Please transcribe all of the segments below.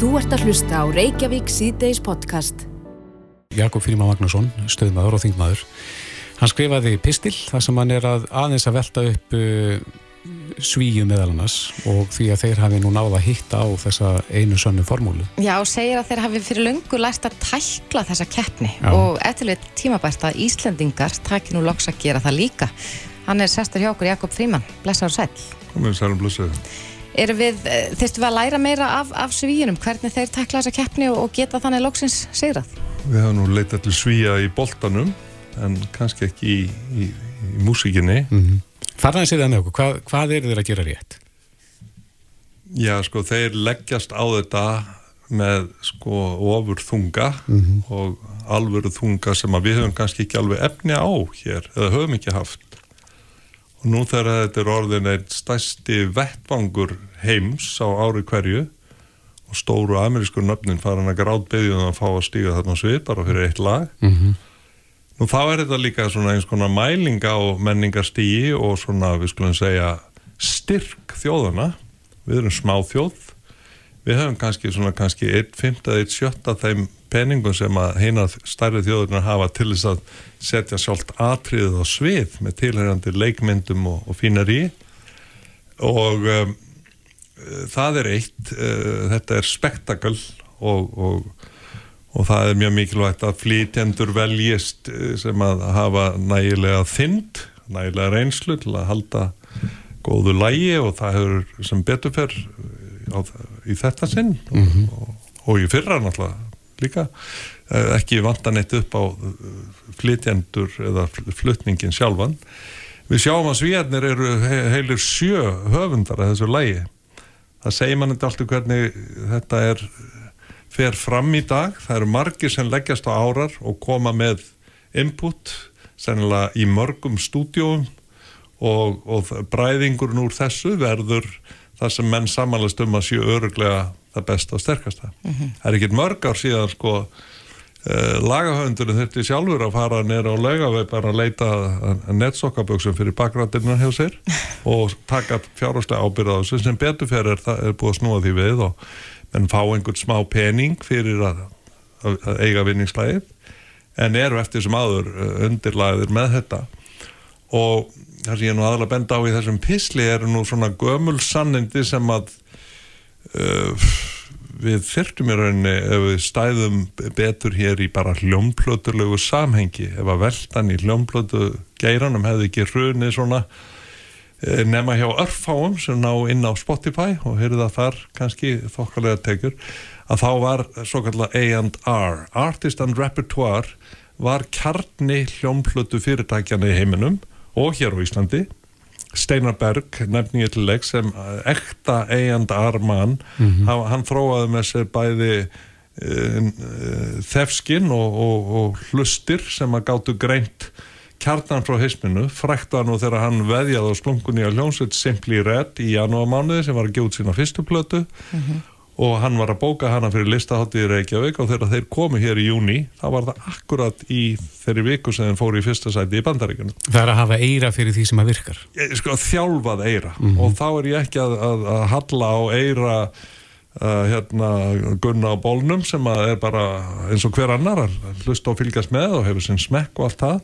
Þú ert að hlusta á Reykjavík síðdeis podcast. Jakob Fríman Magnússon, stöðmaður og þingmaður. Hann skrifaði pistil þar sem hann er að aðeins að velta upp uh, svíu meðal annars og því að þeir hafi nú náða að hitta á þessa einu sönnu formúlu. Já, og segir að þeir hafi fyrir löngu lært að tækla þessa keppni Já. og eftirleitt tímabært að Íslendingar takir nú loks að gera það líka. Hann er sestur hjá okkur Jakob Fríman, blessaður sæl. Komið sælum blössuð. Erum við, eh, þyrftum við að læra meira af, af svíunum, hvernig þeir takla þessa keppni og, og geta þannig loksins sigrað? Við hafum nú leitað til svíja í boltanum en kannski ekki í, í, í músikinni. Mm Farðan sér það með okkur, hvað, hvað er þeir að gera rétt? Já, sko, þeir leggjast á þetta með sko ofur þunga og alvöru þunga sem að við höfum kannski ekki alveg efni á hér eða höfum ekki haft. Og nú þegar þetta er orðin einn stærsti vettvangur heims á ári hverju og stóru amerísku nöfnin farin að gráðbyðjum að fá að stíga þarna svið bara fyrir eitt lag. Mm Nú þá er þetta líka svona eins konar mæling á menningarstígi og svona við skulum segja styrk þjóðana. Við erum smá þjóð. Við höfum kannski svona kannski 1.5 eða 1.7 þeim peningum sem að heina stærri þjóðurnar hafa til þess að setja sjálft atriðið á svið með tilhærandi leikmyndum og, og fínari og um, það er eitt, uh, þetta er spektakl og, og og það er mjög mikilvægt að flytjendur veljist eh, sem að hafa nægilega þynd, nægilega reynslu til að halda góðu lægi og það hefur sem beturfer í þetta sinn Mhm. og, og í fyrra náttúrulega líka. Eh, ekki vantan eitt upp á eh, flytjendur eða fl- flutningin sjálfan. Við sjáum að svíjarnir eru he- heilir sjö höfundar að þessu lægi það segir mann alltaf hvernig þetta er fer fram í dag, það eru margir sem leggjast á árar og koma með input, sennilega í mörgum stúdjóum og, og bræðingurinn úr þessu verður það sem menn samanlast um að séu öruglega það besta og sterkasta. Það er ekkert mörg ár síðan sko uh, lagahöfundurinn þurfti sjálfur að fara nýra á laugaveg bara að leita netsokkaböksum fyrir bakgrættirna hjá sér og taka fjárháslega ábyrða á þessu. Sem beturfer er, það er búið að snúa því við og menn fá einhvern smá pening fyrir að, að, að eiga vinningslægið. En eru eftir sem aður uh, undirlæðir með þetta. Og það sem ég nú aðalega benda á í þessum pisli eru nú svona gömul sannindi sem að uh, við þyrftum í rauninni ef við stæðum betur hér í bara hljómplöturlegu samhengi ef að veltan í hljómplötu geiranum hefði ekki hrunið svona eh, nema hjá örfáum sem ná inn á Spotify og heyrðu það þar kannski þokkalega tekur að þá var svo kallar A&R Artist and Repertoire var kjarni hljómplötu fyrirtækjana í heiminum og hér á Íslandi Steinar Berg nefni ég til leik sem eh, ekta A&R mann hann, hann þróaði með sér bæði uh, þefskinn og, og, og hlustir sem að gáttu greint kjarnan frá heisminu, frækt var nú þegar hann veðjaði á slungunni á hljómsveit Simply Red í janúarmánuði sem var að út sína fyrstu plötu og hann var að bóka hana fyrir listaháttið í Reykjavík og þegar þeir komu hér í júni þá var það akkurat í þeirri viku sem þeir fóru í fyrsta sæti í bandaríkunum Það er að hafa eira fyrir því sem að virkar. ég, sko, þjálfað eira. Og þá er ég ekki að, að, að halla á eira uh, hérna gunna á bólnum sem er bara eins og hver annar að hlusta og fylgjast með og hefur sinn smekk og allt það.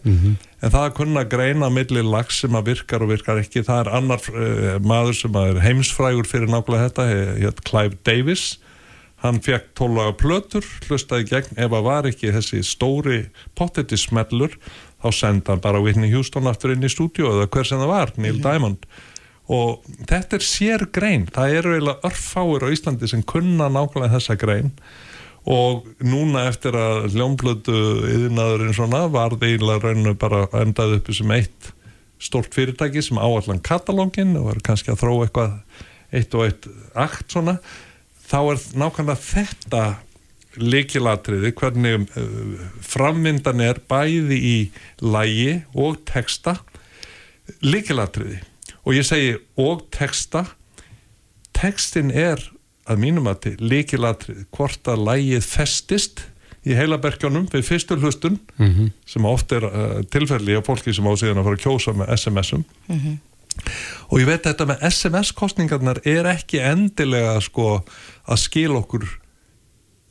En það að kunna greina milli lags sem að virkar og virkar ekki. Það er annar uh, maður sem er heimsfrægur fyrir nákvæmlega þetta hér Clive Davis. Hann fekk tólaga plötur, hlustaði gegn. Ef að var ekki þessi stóri pottetti smellur, þá senda hann bara Whitney Houston aftur inn í stúdíu eða hver sem það var, Neil Diamond og þetta er sér grein. Það eru eiginlega örfáir á Íslandi sem kunna nákvæmlega þessa grein. Og núna eftir að hljómblötu yðinaðurinn svona var eiginlega rauninu bara endað upp sem eitt stort fyrirtæki sem áallan katalógin og var kannski að þróa eitthvað eitt og eitt akt svona. Þá er nákvæmlega þetta líkilatriði hvernig uh, framvindan er bæði í lægi og texta líkilatriði og ég segi og texta. Textin er að mínum að til líkilatriði hvort að lægið festist í heilaberkjónum við fyrstu hlustun Mhm. sem oft er uh, tilfelli á fólki sem á síðan að fara að kjósa með SMS-um og ég veit að þetta með SMS-kostningarnar er ekki endilega sko að skil okkur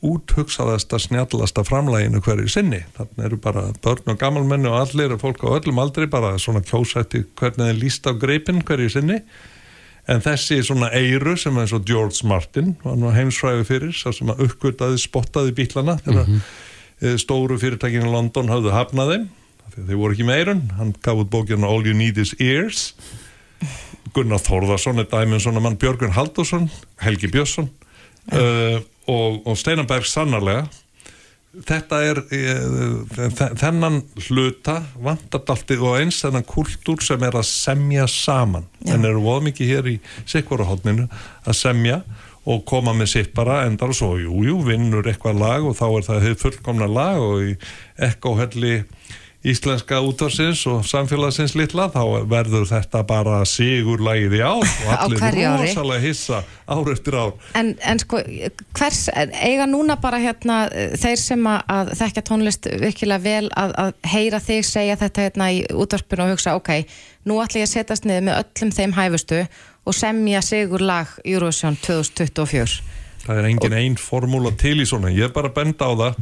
úthugsaðasta snjallasta framlæginu hverju sinni. Þannig eru bara börn og gammalmenni og allir fólk á öllum aldri bara svona kjósætti hvernig þeir líst á greipin hverju sinni. En þessi svona eiru sem er svo George Martin var nú heimsfræði fyrir sá sem að uppgötaði spottaði bílana þegar mm -hmm. stóru fyrirtækinu í London hafðu hafnaði þeir voru ekki meirun, hann gaf út bókina All You Need Is Ears. Gunnar Þórðarsson er dæminn svona mann Björgun Haldursson, Helgi Björnsson. Uh, og, og Steinanberg sannarlega. Þetta er uh, þennan hluta vandardaltið og eins þennan kultúr sem er að semja saman. En eru voð mikið hér í sikvarahotninu að semja og koma með sitt bara endar og svo, jújú, jú, vinnur eitthvað lag og þá er það fullkomna lag og í ekkohelli íslenska útvarsins og samfélagsins litla þá verður þetta bara sigur lagið í ár og allir rosalega hissa ár eftir ár. En, en sko, hvers eiga núna bara hérna þeir sem að þekkja tónlist virkilega vel að, að heyra þig segja þetta hérna í útvarpinu og hugsa ok, nú ætla ég að setjast niður með öllum þeim hæfustu og semja sigur lag Eurovision 2024 Það er engin einn formúla til í svona, ég er bara bend á það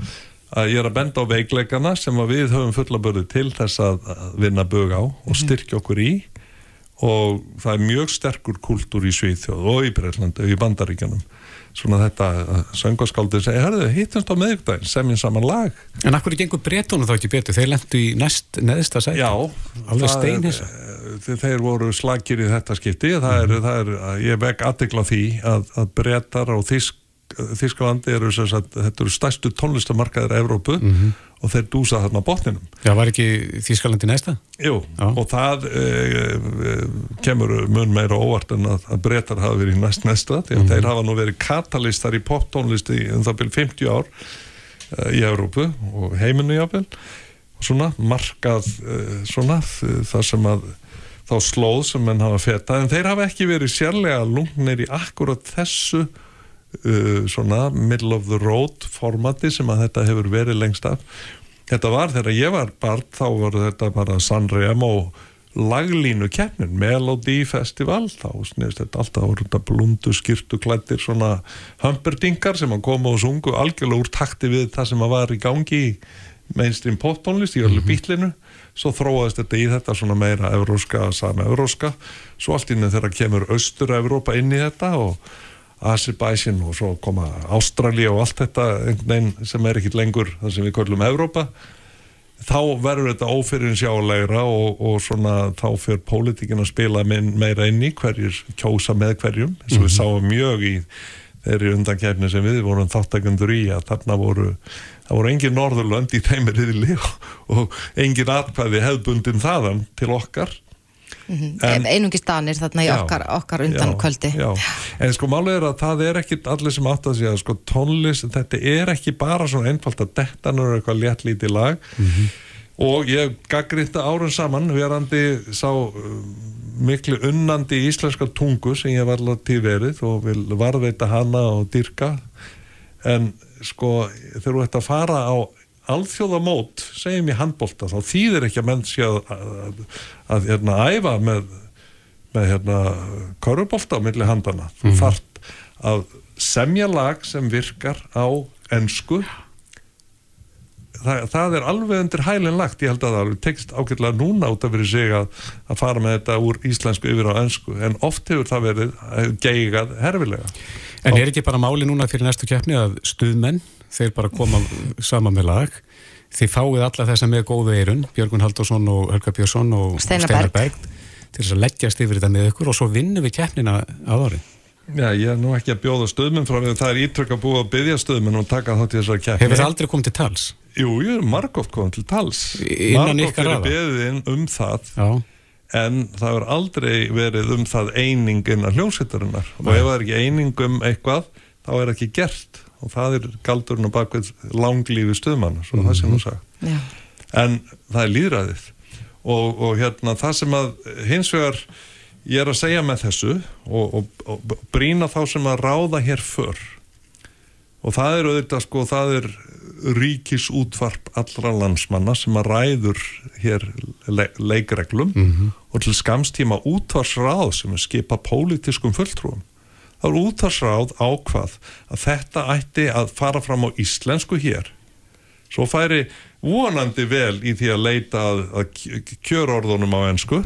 að ég er að benda á veikleikana sem við höfum fullabörðu til þess að vinna bög á og mhm. styrkja okkur í og það er mjög sterkur kultúr í Svíþjóð og í Breitlandi og í Bandaríkanum svona þetta söngaskáldir segja, herðu, hittumst á meðugdægin semjum saman lag En akkur er gengur breytónu þá ekki betur? Þeir lendu í næst neðsta sæti Já, alveg steinhissa eh, Þeir voru slagir í þetta skipti það er, mm. það er, ég vek aðdegla því að, að breytar og þísk Þísklandi eru sagt, þetta eru stærstu tónlistamarkaðir Evrópu mm -hmm. og þeir dúsa þarna botninum. Já, var ekki Þísklandi næsta? Jú, Já. og það e, e, kemur mun meira óvart en að, að breytar hafa verið næst næsta, því að mm -hmm. þeir hafa nú verið katalistar í poptónlisti um það byrjum 50 ár e, í Evrópu og heiminu jáfnvel og svona markað svona það sem að þá slóð sem menn hafa feta en þeir hafa ekki verið sérlega lungnir í akkurat þessu uh, svona middle of the road formati sem að þetta hefur verið lengst af. Þetta var þegar ég var barn þá var þetta bara Sanremo laglínu keppnin, Melody Festival. Þá snýðist þetta alltaf úr þetta blundu skirtu klættir svona hömperdingar sem að koma og sungu algjörlega úr takti við það sem að var í gangi í mainstream poptónlist í öllu mm -hmm. bílinu svo þróaðist þetta í þetta svona meira euróska, sama euróska svo allt inn þegar kemur austur-Európa inn í þetta og Azerbaijan og svo koma Ástralja og allt þetta sem er ekkit lengur það sem við köllum Evrópa þá verður þetta ófyrinsjálegra og, og svona þá fyrir pólitíkin að spila meira inn í hverjir kjósa með hverjum eins og við mhm. sáum mjög í þeirri undankefni sem við vorum þáttakundur í að þarna voru það voru engin norðurlönd í þeimiriðli og, og engin atkvæði hefðbundin þaðan til okkar Mm -hmm. einungi stanir þarna í já, okkar, okkar undan já, kvöldi já. en sko málega er að það er ekki allir sem átt að segja sko tónlist, þetta er ekki bara svona einfalt að detta nú eitthvað léttlítið lag mm -hmm. og ég gaggrinda árun saman verandi sá uh, miklu unnandi íslenska tungu sem ég var til verið og vil varðveita hana og dyrka en sko þegar þú ætti að fara á alþjóðamót, segjum ég handbólta þá þýðir ekki að menn sé að, að, að hérna æfa með, með hérna korubólta á milli handana þú mm. þart að semja lag sem virkar á ennsku það, það er alveg undir hælinn lagt, ég held að það tekst ágætlega núna út af fyrir sig að, að fara með þetta úr íslensku yfir á ennsku en oft hefur það verið geigað herfilega. En er ekki bara máli núna fyrir næstu keppni að stuðmenn þeir bara koma saman með lag. Þið fáið alla þessa með góðu eirun Björgun Haldursson og Helga Björnsson og Steinar Berg. Til þess að leggjast yfir þetta með ykkur og svo vinnum við keppnina að ári. Já, ég er nú ekki að bjóða stöðmenn frá því það er ítrykk að búa að byggja stöðmenn og taka þátt í þessari keppni. Hefur það aldrei komið til tals? Jú, ég er margóft komið til tals. Margóft er beðin um það Já. en það er aldrei verið um það einingin að hljómsveitarinnar. Og ef það er ekki eining um eitthvað þá er ekki gert og það er galdurinn á bakvið langlífi stöðmann svo mm -hmm. það sem mhm. sagði ja. en það er líðræðið og, og hérna það sem að hins vegar ég er að segja með þessu og, og, og brína þá sem að ráða hér för og það er auðvitað sko það er ríkis útvarp allra landsmanna sem að ræður hér le leikreglum mm -hmm. og til skamstíma útvarsráð sem er skipa pólitískum fulltrúum þá er útvarsráð ákvað að þetta ætti að fara fram á íslensku hér svo færi vonandi vel í því að leita að, að kjörorðunum á ennsku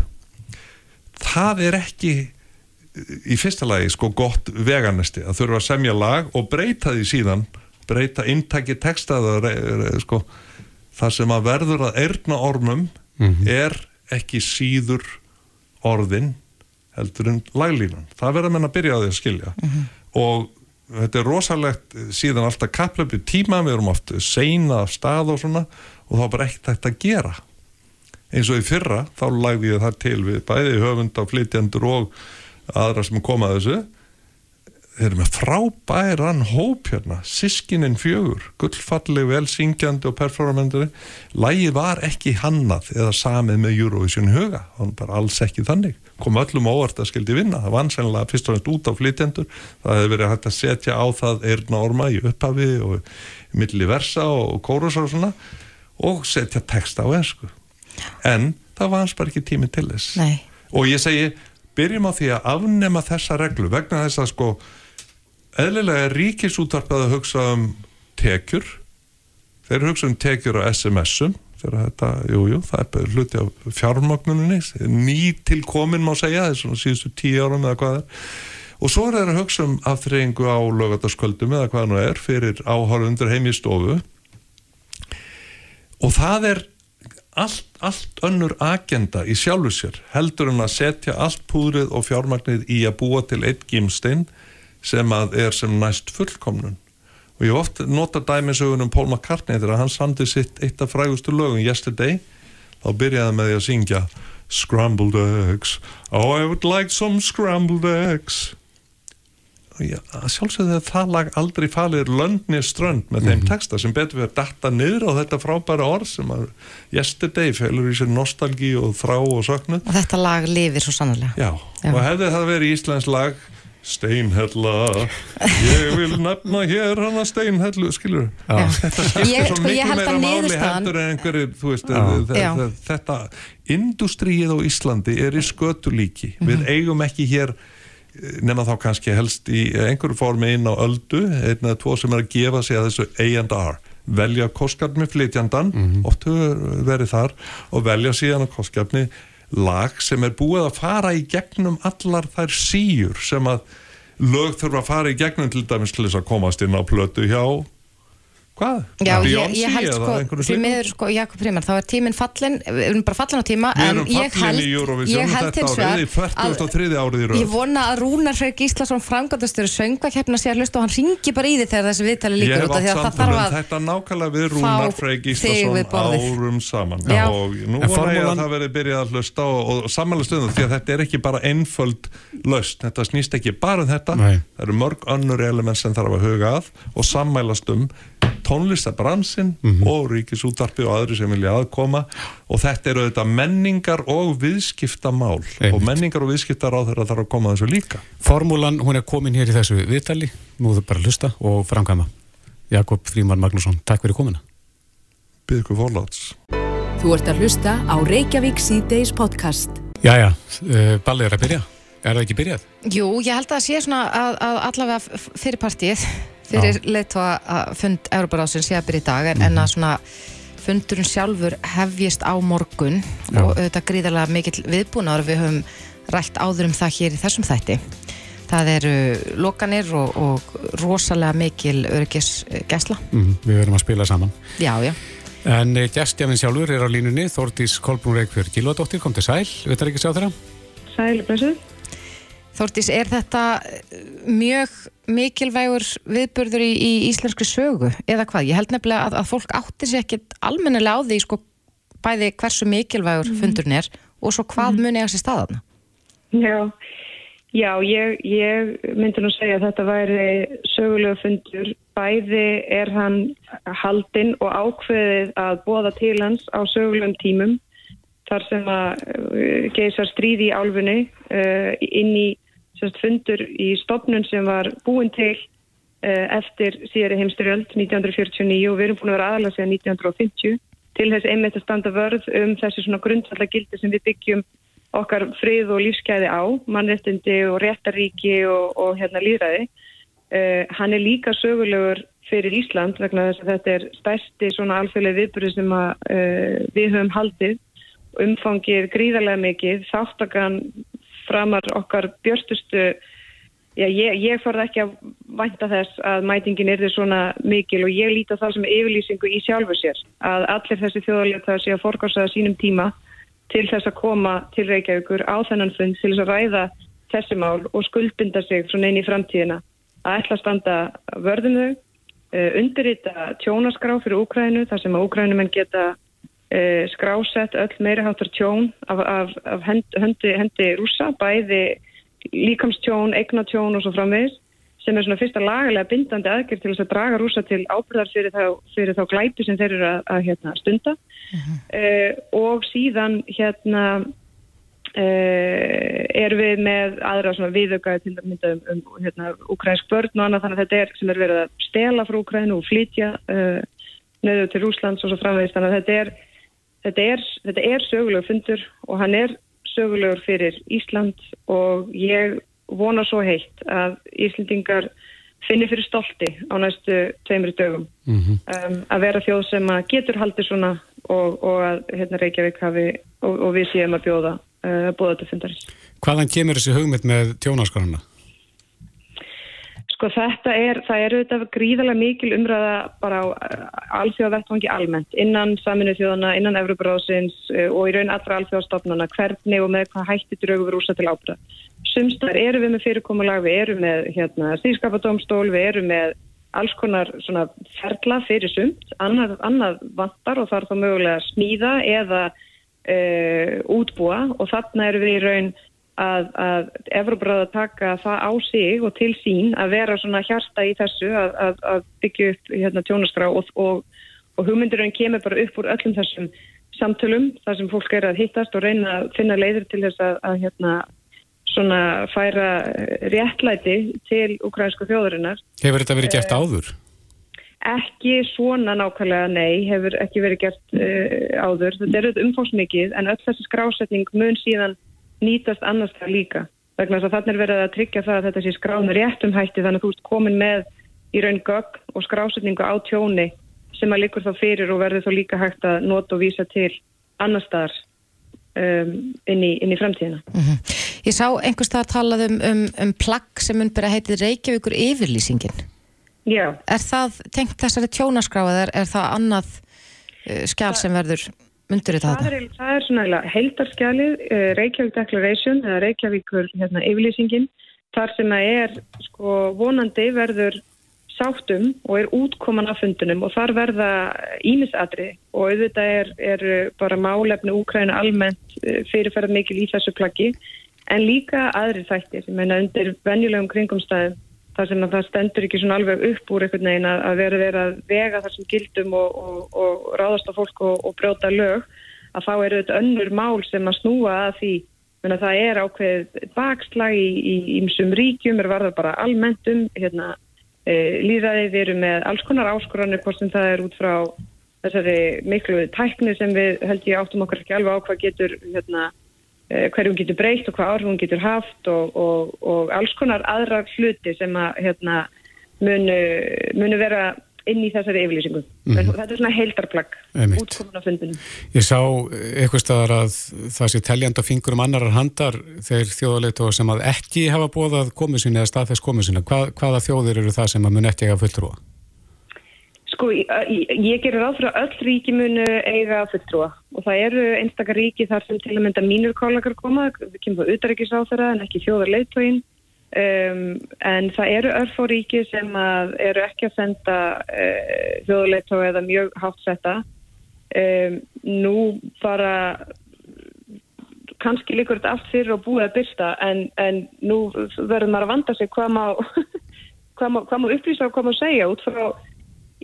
það er ekki í fyrsta lagi sko gott veganesti að þurfa að semja lag og breyta því síðan breyta intæki textaða sko, það sem að verður að erna ormum mm -hmm. er ekki síður orðin heldur en laglínan. Það verður að menna að byrja á því að skilja. Mm -hmm. og þetta er rosalegt síðan alltaf kaplöpið tíma við erum oft seina af stað og svona og þá er bara ekkert þetta að gera. Eins og í fyrra þá lagði ég það til við bæði höfund á flytjandur og aðra sem koma að þessu þeir eru með frábæran hóp hérna, sískininn fjögur gullfalli, velsingjandi og performandari lægi var ekki hannað eða samið með Eurovision huga. Hann bara alls ekki þannig. Kom öllum óvart að skildi vinna, það vann sennilega fyrst og næst út á flytjendur, það hefur verið hægt að setja á það erna orma í upphafi og milli versa og kórusar og svona og setja texta á ennsku en það var hans bara ekki tími til þess. Nei. og ég segi byrjum á því að afnema þessa reglu vegna þess að sko eðlilega er ríkisúttarpað að hugsa um tekjur. Þeir hugsa um tekjur á SMS-um þetta, jújú, jú, það er hluti af fjármögnuninni, ný til komin má segja, það er svona síðustu tíu árum eða hvað er, og svo er það að hugsa um aftreyingu á lögataskvöldum eða hvað nú er, fyrir áhörundur heim í stofu og það er allt, allt önnur agenda í sjálfu sér heldur en að setja allt púrið og fjármagnið í að búa til eitt gímstein sem að er sem næst fullkomnun og ég oft nota dæmisögunum Paul McCartney þegar hann sandi sitt eitt af frægustu lögum Yesterday þá byrjaði með því að syngja Scrambled eggs Oh I would like some scrambled eggs sjálfsögðu að það lag aldrei falir löndni strönd með mm -hmm. þeim mhm. texta sem betur við að datta niður á þetta frábæra orð sem að yesterday felur í sér nostalgi og þrá og söknu og þetta lag lifir svo sannlega Já. Já, og hefði það verið Íslands lag Steinhella. Ég vil nefna hér hana Steinhellu skilur þetta skilur ég, svo miklu meira máli hendur en einhverju veist, þetta industríið á Íslandi er í skötulíki. Mm -hmm. við eigum ekki hér nema þá kannski helst í einhverju formi inn á öldu, einn eða tvo sem er að gefa sig að þessu A&R velja kostgafni flytjandan mm -hmm. oft verið þar og velja síðan að kostgafni lag sem er búið að fara í gegnum allar þær síur sem að lög þurfa að fara í gegnum til dæmis til þess að komast inn á plötu hjá Hvað? Já, ég, ég held sko, því miður sko, Jakob Fríman, þá er tíminn fallin, við erum bara fallin á tíma, en ég held, ég held hins vegar að ég vona að Rúnar Freyr Gíslason framgöndastur söngvakeppna sér hlust og hann ringi bara í því þegar þessi viðtali líkur út af því að það þarf að Þetta nákvæmlega við Rúnar Freyr Gíslason árum saman. Já. og nú vona ég að það verði byrjað að hlusta og, og samanlega stundum því að þetta er ekki bara einföld löst, þetta snýst ekki bara um þetta, það eru mörg tónlistabransin mm -hmm. og ríkisútarpi og aðri sem vilja aðkoma. Og þetta eru þetta menningar og viðskiptamál. Einmitt. og menningar og viðskiptar á þeirra þarf að koma þessu líka. Formúlan, hún er komin hér í þessu viðtali. Nú þau bara hlusta og framkvæma. Jakob Fríman Magnússon, takk fyrir komina Byrðu ykkur fórláts Þú ert að hlusta á Reykjavík C-Days podcast. Jæja, uh, ballið er að byrja. Er það ekki byrjað? Jú, ég held að það sé svona að, að allavega fyrir partíið fyrir leittóa fund Európarásins sé að byrja í dag en, mm -hmm. en að svona fundurinn sjálfur hefjist á morgun Já. og þetta gríðarlega mikill viðbúnaður. Við höfum rætt áður um það hér í þessum þætti. Það eru lokanir og, og rosalega mikil örgis gæsla mm -hmm. Við verðum að spila saman. Já, já. En eh, gæstjafinn sjálfur er á línunni Þórtís Kolbrún Reykjörg Gilvardóttir kom til Sæl, við þarf ekki að sjá þeirra Sæl, blessuð Þórtís, er þetta mjög mikilvægur viðbörður í, í íslensku sögu eða hvað? Ég held nefnilega að, að fólk áttir sér ekkit almennilega á því sko, bæði hversu mikilvægur mm. fundurinn er og svo hvað mm. muni að sé staðan? Já, já ég, ég myndi nú segja að þetta væri sögulega fundur. Bæði er hann haldinn og ákveðið að bóða til hans á sögulegum tímum þar sem að uh, geysar stríði í álfunni uh, inn í sérst, fundur í stopnun sem var búin til uh, eftir síðari heimstyrjöld 1949 og við erum búin að vera aðalega síðan 1950 til þess einmitt að standa vörð um þessi svona grundvallar gildi sem við byggjum okkar frið og lífskeiði á, mannréttindi og réttaríki og, og hérna líðræði. Uh, hann er líka sögulegur fyrir Ísland vegna þess að þetta er stærsti svona alþjóðlega viðbúrið sem að, uh, við höfum haldið umfangir gríðarlega mikið, þáttakan framar okkar björstustu já, ég, ég farði ekki að vænta þess að mætingin er þið svona mikil og ég líti á það sem yfirlýsingu í sjálfu sér að allir þessi þjóðarleita sé að forgásaða sínum tíma til þess að koma til Reykjavíkur á þennan fund til þess að ræða þessi mál og skuldbinda sig svona inn í framtíðina. Að ætla að standa vörðum þau, uh, undirrita tjónaskrá fyrir Úkrænu þar sem að Úkrænumenn geta uh, skrásett öll meiriháttar tjón af, af, af hendi, hendi rúsa, bæði líkamstjón, eignatjón og svo framvegis sem er svona fyrsta lagalega bindandi aðgjör til þess að draga rúsa til ábyrðar fyrir þá, fyrir þá glæpi sem þeir eru að, að hérna, stunda uh -huh. uh, og síðan hérna uh, er við með aðra svona viðökaði til að mynda um, um hérna, ukrainsk börn og annað þannig að þetta er sem er verið að stela frá Ukraínu og flytja nöðu til Rúslands og svo framvegist þannig að þetta er þetta er, þetta er sögulegur fundur og hann er sögulegur fyrir Ísland og ég vona svo heitt að Íslandingar finnir fyrir stolti á næstu tveimri dögum mm -hmm. um, að vera þjóð sem að getur haldið svona og, og að hérna Reykjavík hafi og, og við séum að bjóða uh, bóða til fundarins. Hvaðan kemur þessi hugmynd með tjónaskarana? Sko þetta er, það er auðvitað gríðarlega mikil umræða bara á eh, alþjóðavettvangi almennt innan saminu þjóðana, innan Evroparáðsins eh, og í raun allra alþjóðastofnana hvernig og með hvað hætti draugur úrsa til ábyrða. Sumstar eru við með fyrirkomulag, við eru með hérna, stýrskapadómstól, við eru með alls konar ferla fyrir sumt, annað, annað vantar og þarf þá mögulega að smíða eða uh, útbúa og þarna eru við í raun að, að Evróbráða taka það á sig og til sín að vera svona hjarta í þessu að, að, að byggja upp hérna, tjónaskrá og, og, og hugmyndurinn kemur bara upp úr öllum þessum samtölum þar sem fólk er að hittast og reyna að finna leiður til þess að hérna, svona færa réttlæti til ukrainsku þjóðurinnar. Hefur þetta verið gert áður? Ekki svona nákvæmlega nei, hefur ekki verið gert uh, áður. Þetta er auðvitað umfósmikið en öll þessi skrásetning mun síðan nýtast annars það líka vegna þess að þannig er verið að tryggja það að þetta sé skráð með réttum hætti þannig að þú ert komin með í raun gögg og skrásetningu á tjóni sem að likur þá fyrir og verður þá líka hægt að nota og vísa til annar staðar um, inn, í, inn í framtíðina. Mm -hmm. Ég sá einhvers staðar talað um, um, um plagg sem mun byrja heitið Reykjavíkur yfirlýsingin. Já. Er það tengt þessari tjónaskráð eða er það annað uh, skjál sem verður myndur þetta það? Er, það er svona heildarskjalið uh, Reykjavík Declaration eða Reykjavíkur hérna, yfirlýsingin. Þar sem að er sko, vonandi verður sáttum og er útkoman af fundunum og þar verða ímisadri og auðvitað er, er bara málefni Úkræna almennt uh, fyrirferðar mikil í þessu plaggi. En líka aðri þættir, ég meina undir venjulegum kringumstæðum þar sem að það stendur ekki svona alveg upp úr einhvern veginn að vera verið að vega þessum gildum og, og, og ráðast á fólk og, og brjóta lög að þá eru þetta önnur mál sem að snúa að því. Menn að það er ákveð bakslag í ímsum ríkjum er varða bara almenntum hérna, e, líðaði við erum með alls konar áskoranir hvort sem það er út frá þessari miklu tækni sem við held ég áttum okkar ekki alveg á hvað getur hérna Eh, hverjum getur breytt og hvað áhrifum getur haft og, og, og alls konar aðra hluti sem að hérna, munu, munu vera inn í þessari yfirlýsingu. Mm -hmm. Þetta er svona heildarplagg útkomun á fundinu. Ég sá eitthvað staðar að það sé teljand á fingurum annarar handar þegar þjóðalegt sem að ekki hafa bóðað komið sinni eða staðfæst komið sinni. Hvað, hvaða þjóðir eru það sem að mun ekki hafa fulltrúa? Sko, ég gerir ráð fyrir að öll ríki munu eiga fulltrúa. Og það eru einstakar ríki þar sem til að mynda mínur kólagar koma, við kemum á utaríkis á þeirra en ekki þjóðar leiðtóin um, en það eru örf og ríki sem eru ekki að senda uh, þjóðar leiðtói eða mjög hátt setta. Um, nú bara kannski líkur þetta allt fyrir og búið að byrsta en, en nú verður maður að vanda sig hvað má, hvað má, hvað má upplýsa og hvað má segja út frá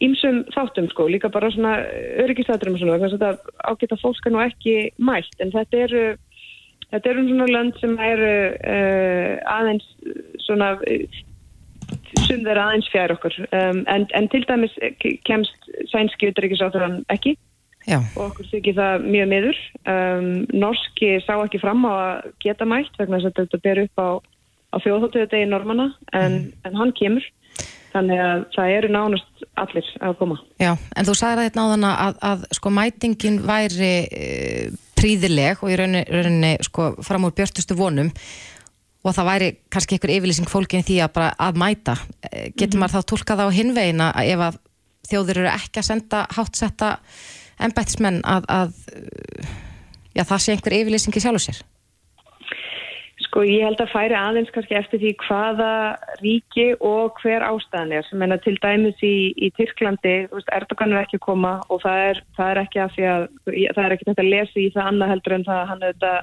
ímsum þáttum sko, líka bara svona öryggistætturum og svona, þannig að þetta ágæta fólk er nú ekki mælt, en þetta eru þetta eru svona lönd sem eru uh, aðeins svona sem þeirra aðeins fjær okkur um, en, en til dæmis kemst sænski utryggisáþurann ekki Já. og okkur þykir það mjög miður. Um, Norski sá ekki fram á að geta mætt vegna þess að þetta ber upp á, á þjóðhóttuðu degi normanna en, en hann kemur. Þannig að það eru nánast allir að koma. Já, en þú sagði þetta náðan að, að sko mætingin væri e, príðileg og í rauninni, rauninni sko fram úr björtustu vonum og það væri kannski einhver yfirlýsing fólkin því að bara að mæta. E, getur maður þá tólkað á hinvegina ef að þjóður eru ekki að senda háttsetta ennbættismenn að, að já, það sé einhver yfirlýsing í sjálf og sér? Sko ég held að færi aðeins kannski eftir því hvaða ríki og hver ástæðan er. Sem enna til dæmis í, í Tyrklandi, veist, Erdogan er ekki að koma og það er, það er ekki að því að það er ekki þetta að lesa í það annað heldur en það hann auðvitað